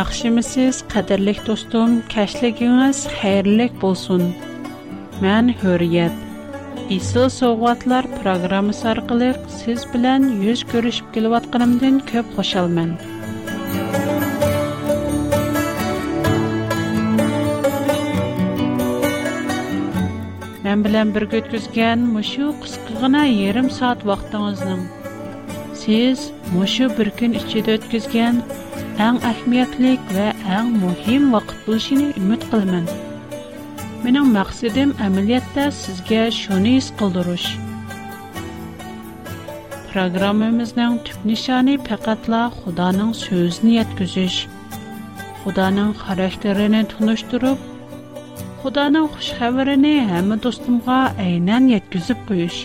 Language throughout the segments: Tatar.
Яхшымысыз, қадірлік достым, кәшлігіңіз хайрлік болсын. Мән Hürriyet. Исіл соғуатлар программасы арқылы siz білән yüz көрішіп келіп атқанымдан көп қошалмын. Мен білән бір көткізген мұшу қысқығына ерім саат Siz Сіз мұшу бір күн ішчеді Һәм әсмереклек ۋە иң мөһим вакыт бу шуның үмет киләмен. Минем мақсадем әмиләттә сезгә шуны искылдыруш. Программабызның тип нишане фаҡатла Худаның сөҙүн еткүзеш. Худаның хараштерене туныштырып, Худаның хуш-хабарыны достымға әйнен еткүзеп ҡуеш.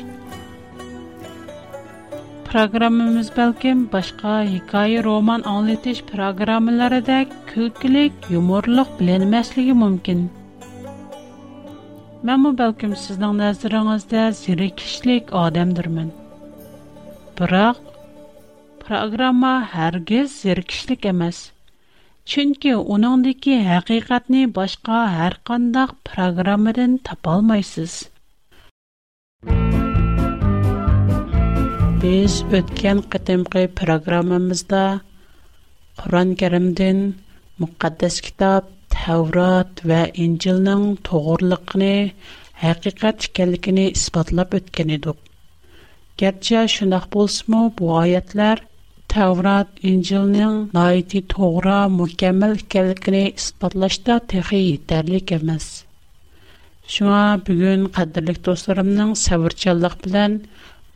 programmamiz balkim boshqa hikoya roman anglatish programmalaridek kulkilik yumorliq bilinmasligi mumkin man bu balkim sizning nazaringizda zerikishlik odamdirman biroq programma hargiz zerikishlik emas chunki uningdiki haqiqatni boshqa har qandoq programmadan topolmaysiz Biz o'tgan qatimqi programmamizda Qur'on Karimdan muqaddas kitob Tavrat va Injilning to'g'riliqini, haqiqat ekanligini isbotlab o'tgan edik. Gerçi şundaq bolsmu bu ayətlər Tavrat, İncilnin nəyiti toğra, mükəmməl ikənligini isbatlaşda texi yetərlik emas. Şuna bugün qadirlik dostlarımның səbirçanlıq bilən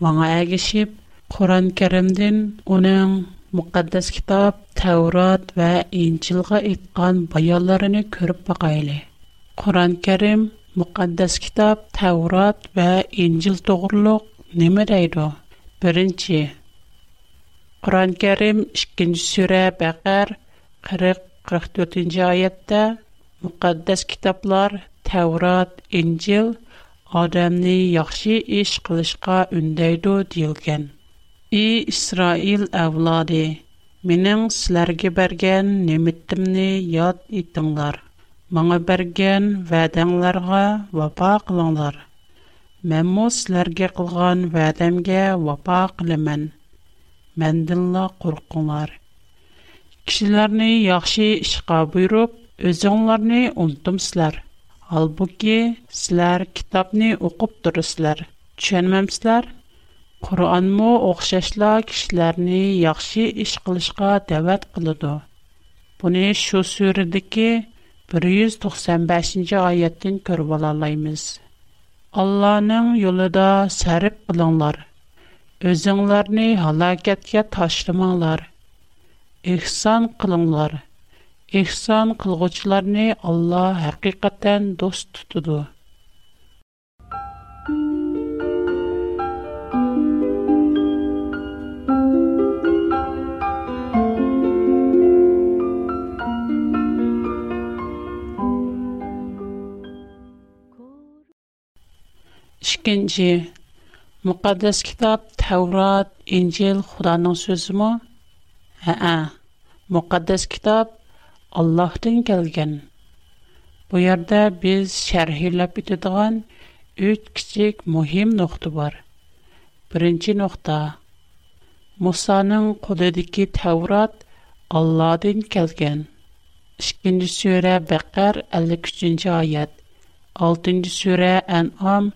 маңа әгішіп, Құран кәрімден оның мұқаддас кітап, Тәурат вә Инчилға итқан баяларыны көріп бақайлы. Құран кәрім, мұқаддас кітап, Тәурат вә Инчил тоғырлық неме дейді? Бірінші, Құран кәрім 2 сүрә Бәқәр 40-44 аятта мұқаддас кітаплар, Тәурат, Инчил – адамны яхшы эш кылышка үндәйдү дилгән. И Исраил авлады, минем силәргә бергән немиттимне яд итеңләр. Маңа бергән вәдәңләргә вафа кылыңлар. Мен мо силәргә кылган вәдәмгә вафа кылымын. Мәндинла куркуңлар. Кишләрне яхшы эшкә буйрып, өзеңләрне унтымсызлар. Halbuki sizlər kitabni oqub duruslar. Түшенмәмсезләр? Qur'anmı oxşaşla kişilərni yaxşı iş qılışqa dəvət qılıdı. Bunu şu sürədəki 195-ci ayətdən görüb alalayımız. Allah'ın yolunda sərif qılınlar. Özünlərni halakətə taşlamaqlar. İhsan qılınlar ihson qilg'uvchilarni Alloh haqiqatan do'st tutadi. İkinci, müqəddəs kitab Tevrat, İncil Xudanın sözümü? Hə, hə. müqəddəs kitab Allah'tan gelgen. Bu yerde biz şerhilep bitediğen üç küçük muhim nokta var. Birinci nokta. Musa'nın koludaki Tevrat Allah'tan gelgen. İkinci sure Bekar 53. ayet. 6. sure En'am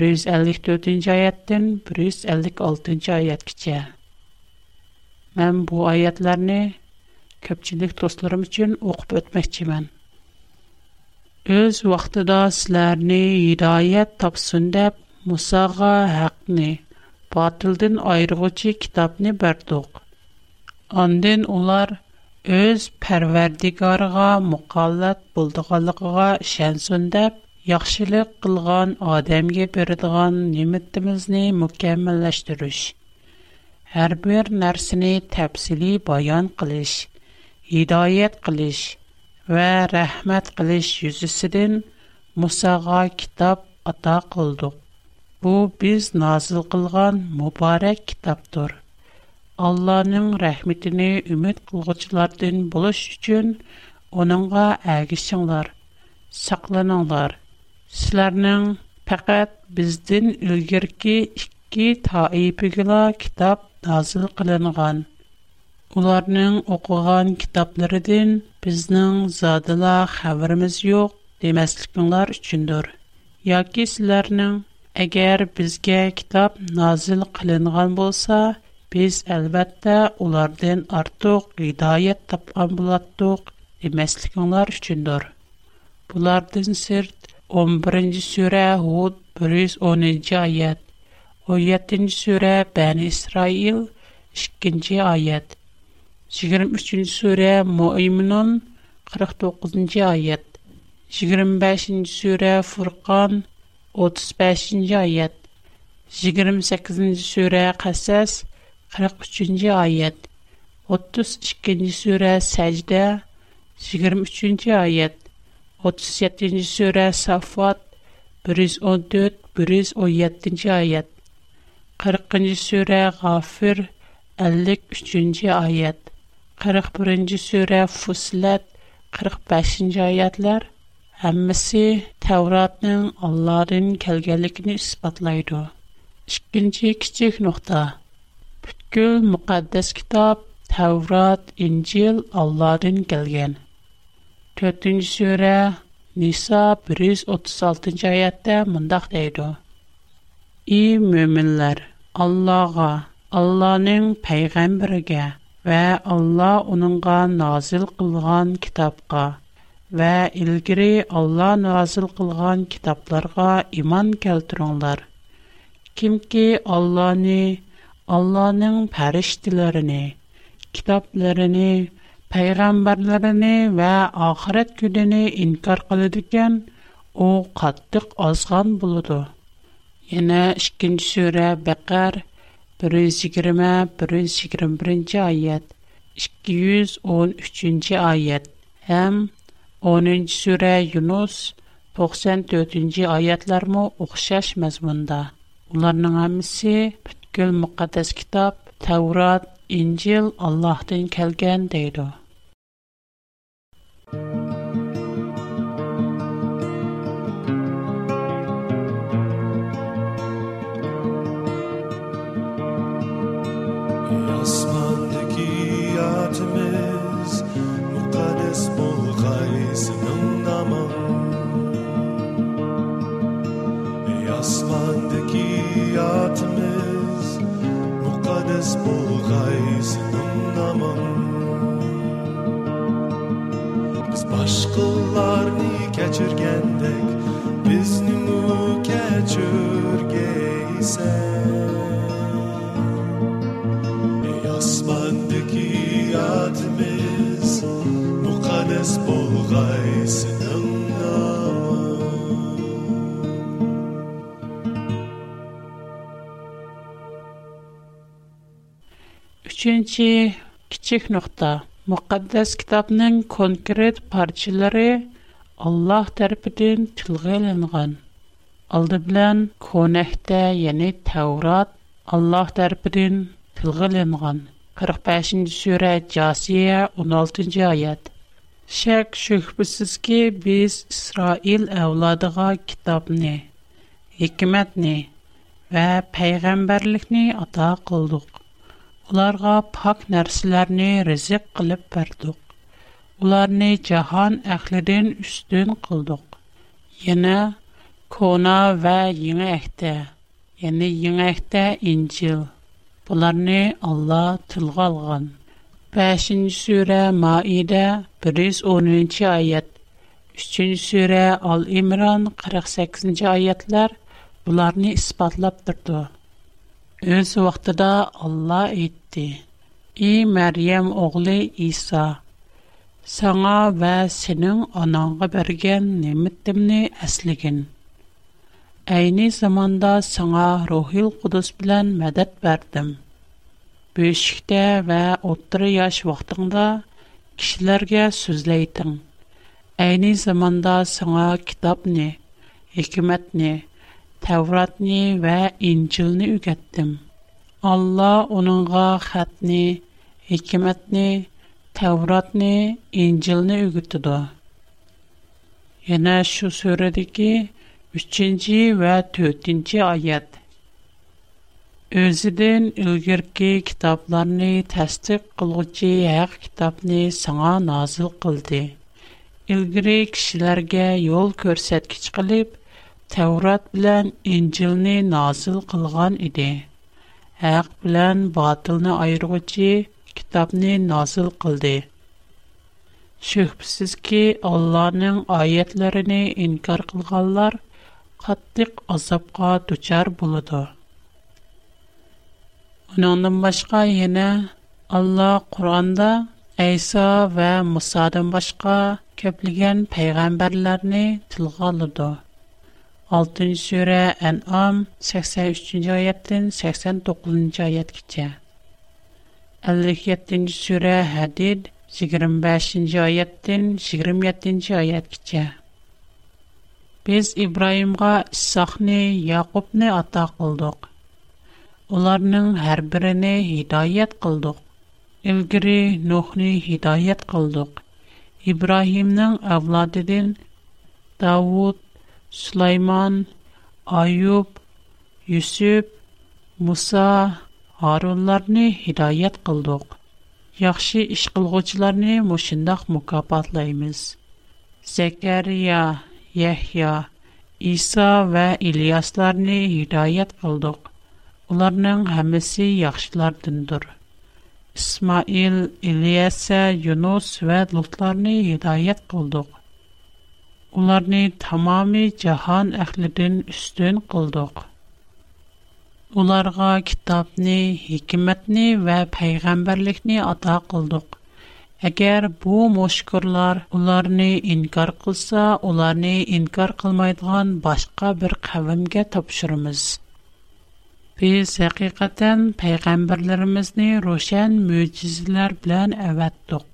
154. ayetdən 156. ayet keçə. Mən bu ayətlərini көпчілік достларым үшін оқып өтмекчімен. Өз вақтыда сілеріні идайет тапсын деп, Мұсаға әқіні, батылдың айрығычы кітапны бәрдіғ. Анден олар өз пәрвердігарға мұқалат болдығалығыға шәнсін деп, Яхшылык кылган адамга бердиган неметтимизни мукаммаллаштыруш. Һәр бер нәрсени баян кылыш hidayet qilish və rəhmat qilish yüzüsüdən Musağa kitab ata qıldıq. Bu biz nazil qılğan mübarək kitabdır. Allahın rəhmətini ümid qılğıçılardan buluş üçün onunğa ağışınlar, saqlanınlar. Sizlərin faqat bizdən ilgirki 2 təyibigə kitab nazil qılınğan. Уларның оқыған китапларыдан безнең задыла хәбәрмиз юк демәслекләр өчендер. Яки сезләрнең әгәр безгә китап назил кылынган булса, без әлбәттә улардан артык гыдаят тапкан булаттык демәслекләр өчендер. Булардан сырт 11-нче сүре Худ 110-нче 17-нче сүре Бәни Исраил 2-нче аят 23-cü surə Müəmminun 49-cu ayət. 25-ci surə Furqan 35-ci ayət. 28-ci surə Qasas 43-cü ayət. 32-ci surə Səcdə 23-cü ayət. 37-ci surə Safat 114-117-ci ayət. 40-cı surə Ğafir 53-cü ayət. 41-ci surə Fusilət 45-ci ayətlər həmməsi Tevratın Allah'ın kəlgənliyini isbatlaydı. İkinci kiçik nöqtə. Bütün müqəddəs kitab Tevrat, İncil Allah'ın gəlgən. 4-cü surə Nisa 136-cı ayətdə mündəq deyildi. Ey möminlər, Allah'a, Allah'ın peyğəmbərinə Ва Алла уныңга назил кылган китапка ва илгәри Алла назил кылган китапларга иман кәлтүреңнар. Кимки Алланы, Алланың фәришталарын, китабларын, пайгамбарларын ва ахырет көнне инкар кылыдыккан, ул каттык осган булыды. Инә 2 120 121 ayet 213 ayet hem 10. sure Yunus 94. ayetlermo oxşaş məzmunda. Onların hamısı bütkül müqəddəs kitab, Tevrat, İncil Allah'tan kelgen deydi. біз болғайсының намын біз башқыларны кәчіргендік біздің кәчіргейсен ей аспандыки атымыз мұқадес болғайсың Üçüncü kiçik nokta. Müqəddəs kitabının konkret parçaları Allah tərəfindən tilgə alınğan. Aldı bilən konəhdə, yəni Tevrat Allah tərəfindən tilgə alınğan. 45-ci surə Casiyə 16-cı ayət. Şək şübhəsiz ki, biz İsrail əvladığa kitabını, hikmətni və peyğəmbərlikni ata qıldıq. Onlarga pak nərslərini rızıq qılıb verdik. Onlarını cahan əhlidən üstün qıldıq. Yenə Kona və Yeni Əhdə, yəni Yeni Əhdə İncil. Bunlarını Allah tilgə alğan. 5-ci surə Maidə 110-cu ayət. 3-cü surə Al-İmran 48-ci ayətlər bunlarını isbatlab durdu. Өз вақтыда Алла етті. И Мәрием оғлы Иса, саңа вә сенің онаңға берген неміттімні әсілігін. Әйні заманда саңа рухил құдыс білән мәдәт бәрдім. Бүйшікті вә отыры яш вақтыңда кішілерге сөзлейтің. Әйні заманда саңа китап не, екіметіне, Təvratni və İncilni ügətdim. Allah onunğa xətni, hikmətni, Təvratni, İncilni ügütüdü. Yenə şu surədəki 3-cü və 4-cü ayət. Özüdən ilgirki kitablarını təsdiq qılğıcı haqq kitabını sənə nazil qıldı. İlgiri kişilərə yol göstərici qılıb تورات بلن انجیل نی نازل قلعان ایده. هر батылны باطل نه ایروچی کتاب نی نازل قلده. شخصی که الله نع آیات لرنی انکار قلعالر قطیق اصحاب دچار بوده. اونا نمیشکایی نه الله قرآن دا ایسا 6-нче сүре Ан'ам 83-нче 89-нче аяткәчә. 57-нче сүре Хадид 25-нче 27-нче аяткәчә. Без Ибраимға Исхакны, Якубны ата кылдык. Уларның һәр беренә һидаят кылдык. Илгири Нухны һидаят кылдык. Ибраһимның авладыдан Давуд Süleyman, Ayub, Yusuf, Musa, Harunlarını hidayət qıldıq. Yaxşı iş qılğıçılarını məşindəx mükafatlayırıq. Zekeriya, Yehya, İsa və İlyaslarını hidayət qıldıq. Onların hamısı yaxşılardandır. İsmail, İlyasa, Yunus və Lutlarını hidayət qıldıq. ularni tamomiy jahon ahlidan ustun qildik ularga kitobni hikmatni va payg'ambarlikni ato qildik agar bu mushkurlar ularni inkor qilsa ularni inkor qilmaydigan boshqa bir qavmga topshiramiz biz haqiqatan payg'ambarlarimizni ro'shan mo'jizalar bilan avatdiq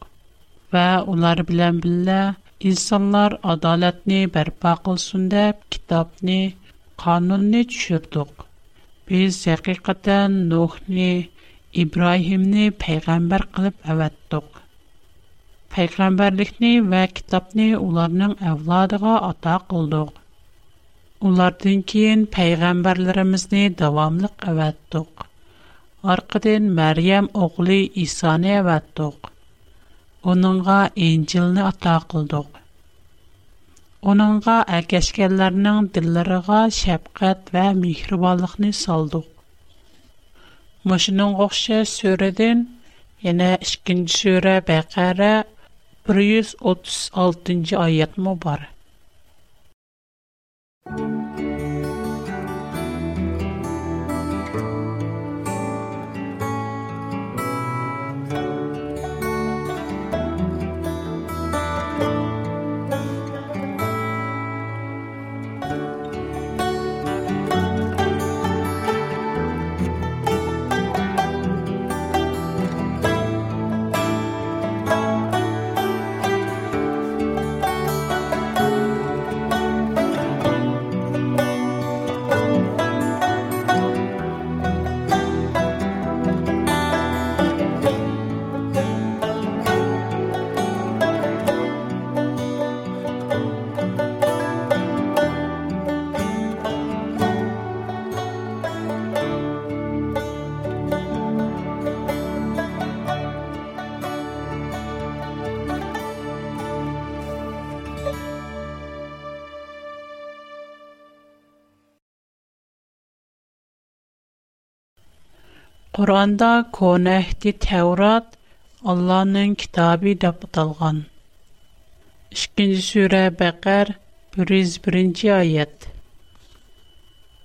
va ular bilan birga İnsanlar adaletni berpa qulsun dep kitabni, qanunni tüştük. Biz haqiqatan Nuhni, İbrahimi peyğambar qılıb evatdük. Peyğambarlıqni və kitabni ularning avladiğa ata qıldük. Ulardan keyin peyğambarlarimizni davomlıq evatdük. Orqadan Maryam oğlı İhsanni onunğa incilni ata qıldıq. Onunğa əkəşkənlərinin dillərinə şəfqət və mehribanlıqni saldıq. Maşının qoxşa sürədən yana 2-ci surə 136-cı ayət бар. Құранда Кон әхті Тәурат Алланың кітабы деп аталған. 2-нче сүре Бәкәр 101-нче аят.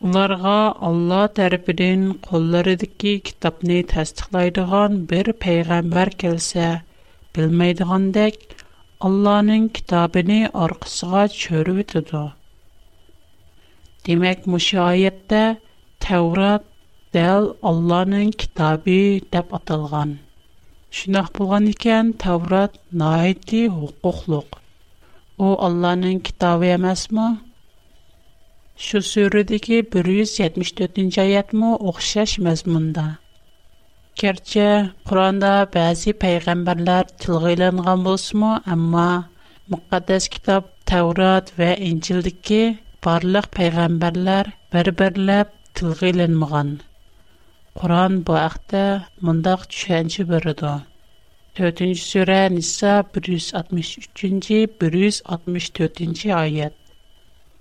Уларга Алла тарафыдан кулларыдагы китапны тасдиқлайдыган бер пайгамбар келсә, билмейдигандек Алланың китабын аркасыга чөрүп үтүдү. Демек, мушаятта Тәурат дәл Алланың китабы деп аталган. Шунак булган икән, Таврот наһайти хукуклык. У Алланың китабы эмасмы? Şu sürüdeki 174-nji aýatmy oňşaş mazmunda. Gerçi Qur'onda bäzi peýgamberler tilge ilingan bolsamy, amma muqaddas kitap Tawrat we Injildeki barlyk peýgamberler bir-birläp tilge Quran bu ақта мұндақ түшәнші бірді. 4-ші сүрә Ниса 163-164-ші айет.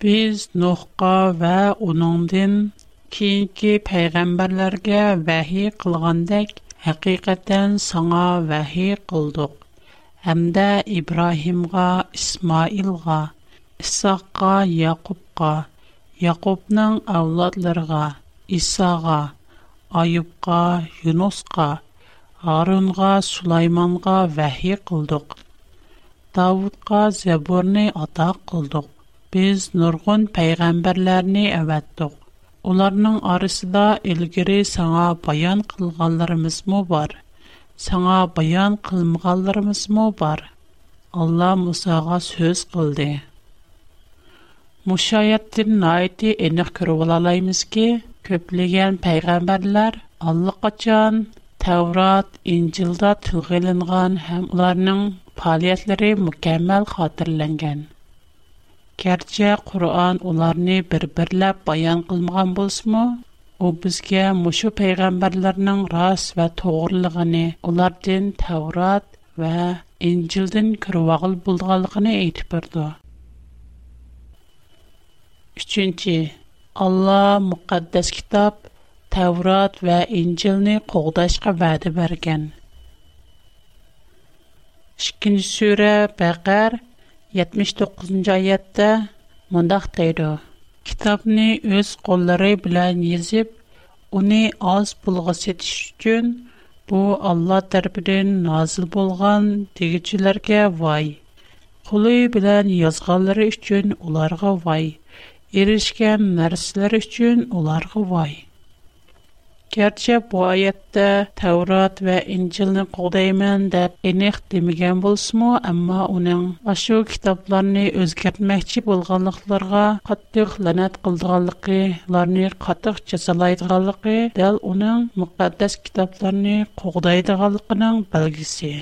Біз Нухқа вә оныңден кейінкі пәйғамбарларға вәхи қылғандек, әқиқаттен саңа вәхи қылдық. Әмдә Ибрахимға, Исмаилға, Исаққа, Яқубқа, Яқубның ауладларға, Исаға, Айыпқа, Юносқа, Арунға, Сулайманға вәхи қылдық. Давудқа зәбурны ата қылдық. Біз нұрғын пәйғамбарларыны әвәттіқ. Оларның арысыда үлгірі саңа баян қылғаларымыз му бар? Саңа баян қылмғаларымыз му бар? Алла Мусаға сөз қылды. Мұшайаттың найты әнік күрі олалаймыз ке? ko'pligan payg'ambarlar allaqachon Tavrat, İncilda tug'ilingan ham ularning faoliyatlari mukammal xotirlangan. Gerçi Qur'an ularni bir-birlab bayon qilmagan bo'lsa-mu, u bizga mushu payg'ambarlarning rost va to'g'riligini, ulardan Tavrat va İncildan kirvog'il bo'lganligini aytib berdi. 3. Алла мукаддас китаб, таврат ва инчилни когдашка баады барген. Шикинж суре бағар, 79-нча айятта мандах дайдо. Китабни өз қолары білян езіп, уни аз бұлға сетіш үткен, бұ Алла тарпидын назыл болған дегиджиларге вай. Қолы білян язғалары үткен уларға вай, erishgan narsalar uchun ularga voy garchi bu oyatda tavrat va injilni qo'ldayman deb aniq demagan bo'lsinmi ammo uning shu kitoblarni o'zgartmoqchi bo'lganliklariga qattiq la'nat qildiganligi ularni qattiq jazolaydiganligi dal uning muqaddas kitoblarni qo'g'daydiganligining belgisi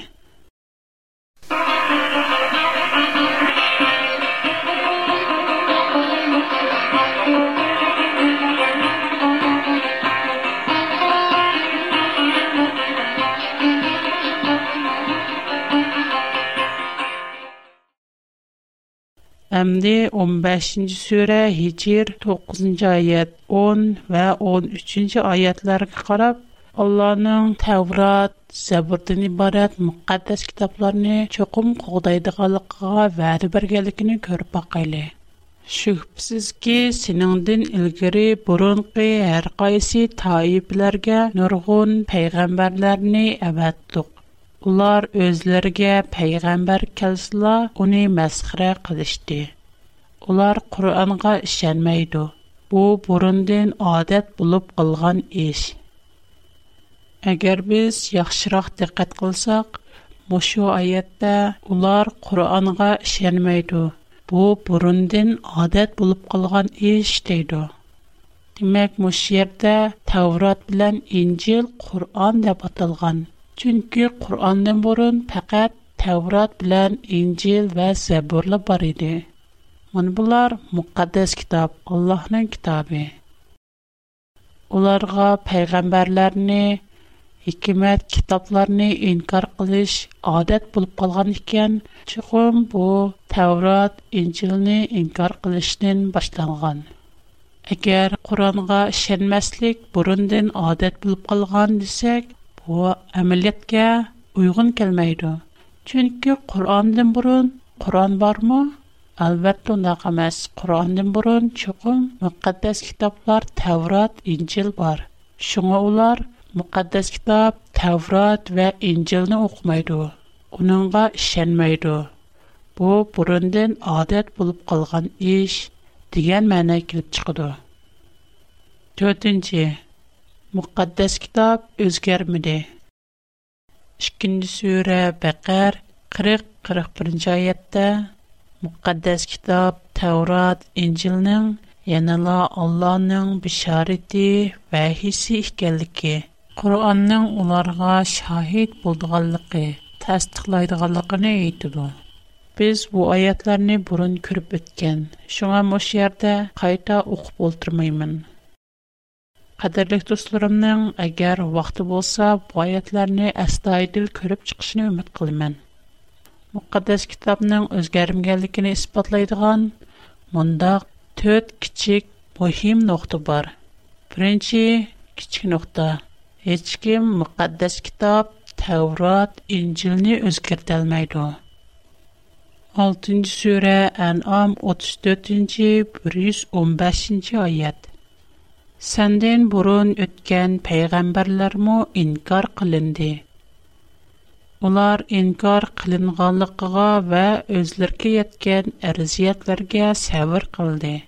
Əmdi 15-ci surə Hicr 9-cu ayət 10 və 13-cü ayətlərə qarab Allahның Təvrat, Zəbirdən ibarət müqəddəs kitablarını çoxum qoğdaydıqalıqqa vədi bərgəlikini görüb baxaylı. Şübhəsiz ki, sinindin ilgiri burunqi hər qaysi taiblərgə nurğun peyğəmbərlərini əvətdiq. Улар өзләргә пәйгамбәр кәлсәлә, уни мәсхирә кылышты. Улар Куранга ишенмәйди. Бу бурындан адат булып кылган эш. Әгәр без яхшырак диккәт кылсак, мошу аятта улар Куранга ишенмәйди. Бу бурындан адат булып кылган эш диде. Димәк, мошу ердә Таврат белән Инҗил Куран дип аталган. Чөнки Qur'ондан бурын фақат Таврот билан Инҗил ва Забурла бар иде. Мен булар мукаддас китап, Аллаһның китабы. Уларга пайгамбарларны, hikmat kitoblarni inkor qilish odat bo'lib qolgan ekan chuqum bu tavrot injilni inkor qilishdan boshlangan agar qur'onga ishonmaslik burundan odat bo'lib qolgan desak Bu ameliyyətə uyğun gəlməyir. Çünki Qurandan burun, Quran barmı? Əvvəldə ona qədər Qurandan burun çıxan müqəddəs kitablar, Təvrat, İncil var. Şunğular müqəddəs kitab Təvrat və İncilni oxumaydı. Onunğa inanmıydı. Bu burundan adət olub qalan iş deyiən məna kilib çıxdı. 4 мукаддас китаб үзгәрмиде. 2-нче сүре, Бақар 40-41-нче аятта мукаддас китап, Таврот, Инҗилнең яна Аллаһның бишарете һәм һис-ихкенлеге, Куранның уларга шахит булдыгынлыгы, тасдиқлыйдыгынлыгына әйтте. Без бу аятларны буын күрүп үткән. Шуңа мош ярдә Qadirlik do'stlarimning agar vaqti bo'lsa, bu oyatlarni astoydil ko'rib chiqishni umid qilaman. Muqaddas kitobning o'zgarmaganligini isbotlaydigan mundaq 4 kichik muhim nuqta bor. Birinchi kichik nuqta. Hech kim muqaddas kitob Tavrat, İncilni o'zgartirmaydi. 6-sura An'am 34-115-oyat. Сәнден бурың үткән пәйгамбәрләр инкар кылынды. Улар инкар кылынганлыгыга ва үзләргә яктан әрзиятларга сабр кылды.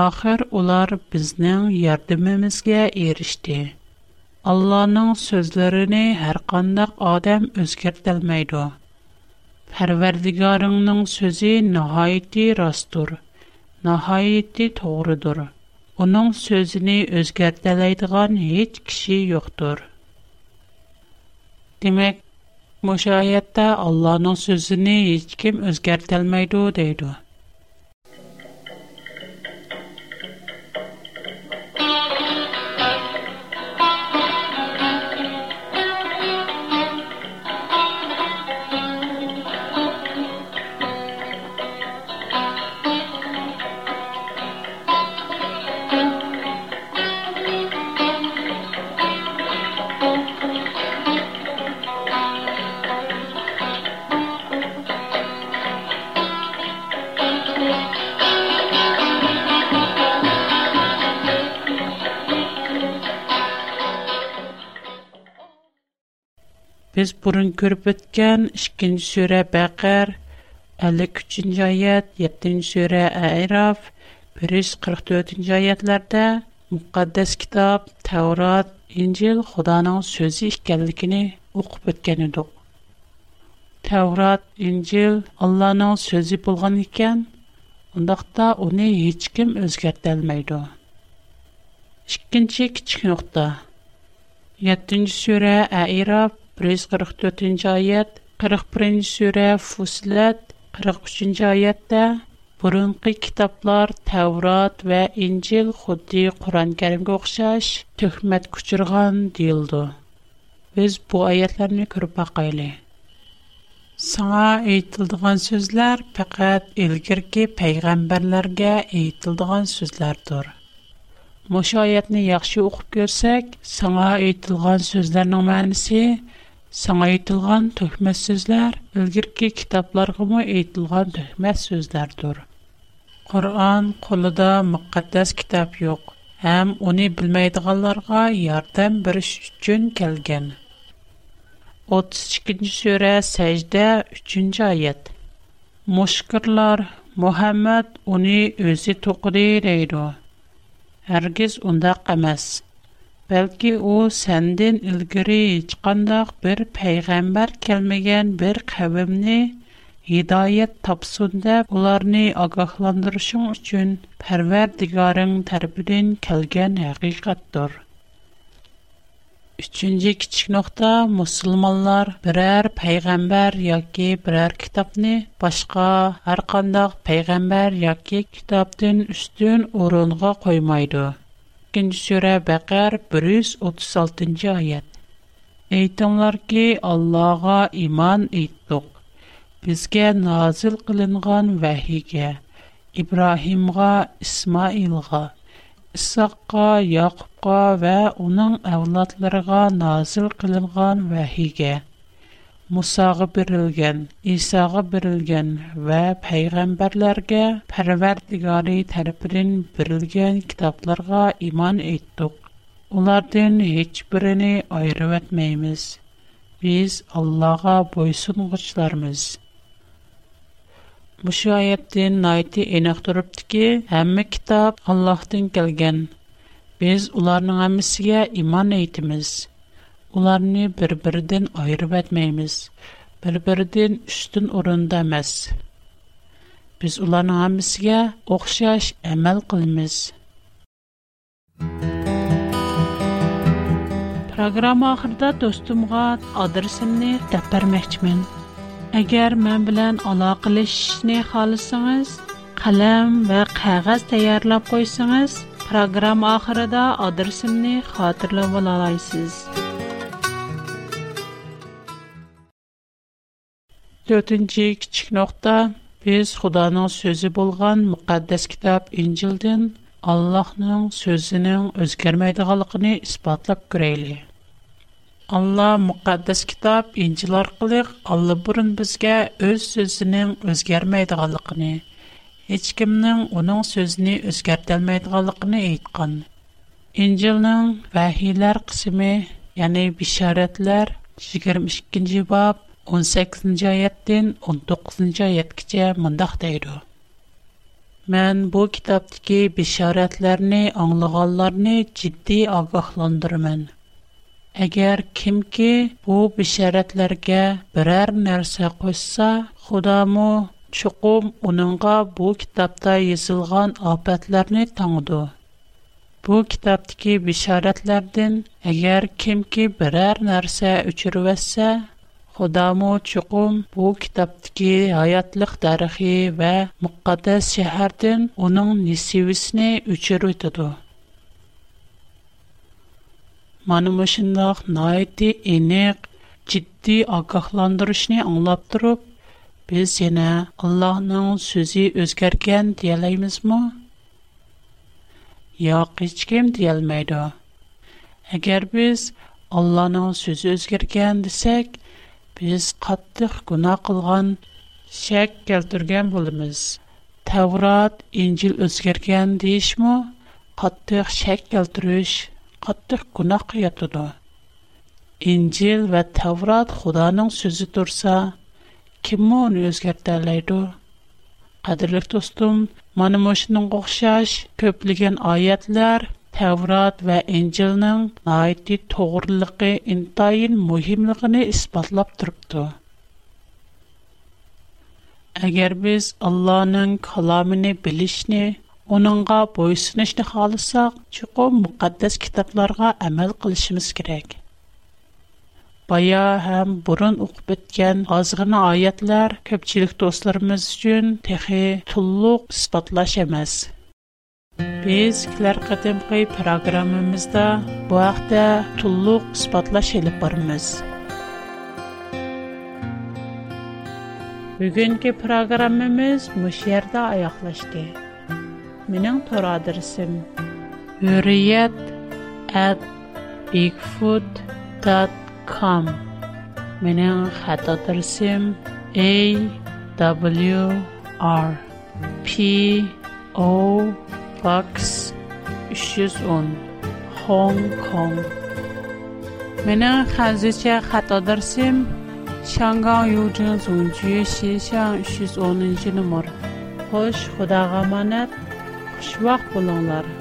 Ахыр улар безнең ярдәмебезгә erişти. Алланың сүзләрен һәр кваннак адам үзгәртәлмәй дә. Хәрбердигарының сөзе ниһайەتی расттур. Ниһайەتی турыдыр. Onun sözünü özgərtələydiğən heç kişi yoxdur. Demək, müşahiyyətdə Allahın sözünü heç kim özgərtəlməydi burun ko'rib o'tgan ikkinchi sura baqar ellik uchinchi oyat yettinchi sura ayrof 144 yuz qirq to'rtinchi oyatlarda muqaddas kitob tavrot injil xudoning so'zi ekanligini o'qib o'tgan edik tavrot injil allohning so'zi bo'lgan ekan undaqda uni hech kim o'zgartirolmaydi ikkinchi kichik nuqta yettinchi sura airof 144-нче аят, 41-нче сүре Фусилат, 43-нче аятта Бұрынғы китаплар Тәурат вә Инжил құдды Құран кәрімге оқшаш түхмет күчірған дейілді. Біз бұ аятларыны көріп бақайлы. Саңа айтылдыған сөзлер пәкәт үлгіргі пәйғамбарларға айтылдыған сөзлердір. Мұш аятыны яқшы оқып көрсек, саңа айтылған сөзлерінің мәнісі – Сан айтылған төхмәс сөзләр өлгір ки айтылған төхмәс сөзләрдур. Құрған қолыда мақаддэс китап ёк, әм уни білмайдығаларға ярдан бірш үчін кәлген. 32-жі сөрә сәйждэ 3-жі аят. Мушкырлар, Мухаммад уни өзі түкдейдейді. Әргіз унда қамас. Бәлки у сәндин илгири һеч кандак бер пәйгамбәр келмәгән бер кавемне hidayət tapsun deyə onları ağahlandırışın üçün Pərverdigarın tərəfindən gələn həqiqətdir. 3-cü kiçik nöqtə müsəlmanlar birər peyğəmbər yoki birər kitabni başqa hər qandaq peyğəmbər yoki kitabdan üstün orunğa qoymaydı. 2-ci surə Bəqər 136-cı ayət. Eytənlər ki, Allah'a iman etdik. Bizə nazil qılınğan vəhiyə, İbrahimə, İsmailə, İsaqqa, Yaqubqa və onun övladlarına nazil qılınğan vəhiyə Musa'ga berilgan, Isa'ga berilgan va payg'ambarlarga Parvardigori tarafidan berilgan kitoblarga iymon ettik. Ulardan hech birini ayirib etmaymiz. Biz Allohga bo'ysungichlarmiz. Bu oyatdan noyti aniq turibdiki, hamma kitob Allohdan kelgan. Biz ularning hammasiga iymon etamiz. ularni bir-biridan ayırıb etməyimiz, bir-biridən üstün orunda emas. Biz ularning hammasiga o'xshash amal qilamiz. Программа ахырда достумга адресимни тап бермекчимин. Әгәр мен белән алакалашышны халысыңыз, қалам ва кагаз таярлап койсаңыз, программа ахырында адресимни хатırlап ала 4-нче кичик нокта без Худоның сөзе булган мукаддас китап Инҗилдән Аллаһның сөзенең үзгәрмәйдиганлыгын испатлап күрәйле. Алла мукаддас китап Инҗил аркылы Алла бурын безгә үз сөзенең үзгәрмәйдиганлыгын, һеч кемнең аның сөзен үзгәртә алмыйдиганлыгын әйткән. Инҗилнең вахиләр кысымы, ягъни 22 18-нчы аятдан 19-нчы аяткача мондак дейди. Мен бу китаптагы бишаратларны аңлаганларны җитди агахландырмын. Әгәр кимки бу бишаратларга берәр нәрсә куйса, Худамы чуқум уныңга бу китапта язылган апатларны таңды. Бу китаптагы бишаратлардан әгәр кимки берәр нәрсә үчервәсә, Xudomu chuqum bu kitobdagi hayotliq tarixi va muqaddas shahardan onun nisivisini o'chirib o'tadi mana shundoq ciddi aniq jiddiy ogohlantirishni anglab turib biz yana allohning so'zi o'zgargan deyalamizmi yo'q hech kim deyolmaydi agar biz allohning so'zi o'zgargan desak biz qattiq gunoh qilgan shak keltirgan bo'lamiz tavrat injil o'zgargan deyishmi qattiq shak keltirish qattiq gunohga yotadi injil va tavrat xudoning so'zi tursa kim uni o'zgarta oladi qadrli do'stim mana mushuning o'xshash ko'pligan oyatlar Təvrat və İncilin nəhayəti doğruluğu, intayin mühimliyini isbatlab durubdu. Əgər biz Allahın kəlamını bilishni, onunğa boysunishni xalasaq, çuqum müqəddəs kitablara əməl qilishimiz kerak. Бая һәм бурын оқып беткән азгына аятлар көпчелек дусларыбыз өчен техи туллык испатлаш эмас. Biz kilər qədimqi proqramımızda bu haqda tulluq ispatlaş elib barımız. Bugünkü proqramımız müşərdə ayaqlaşdı. Mənim tor adresim hürriyet at p o Box 310 Hong Kong Менің қазіше қатадырсым Шанған юджин зунжи шешан 310 номер. Хош, худаға манат, хуш вақт болыңлар.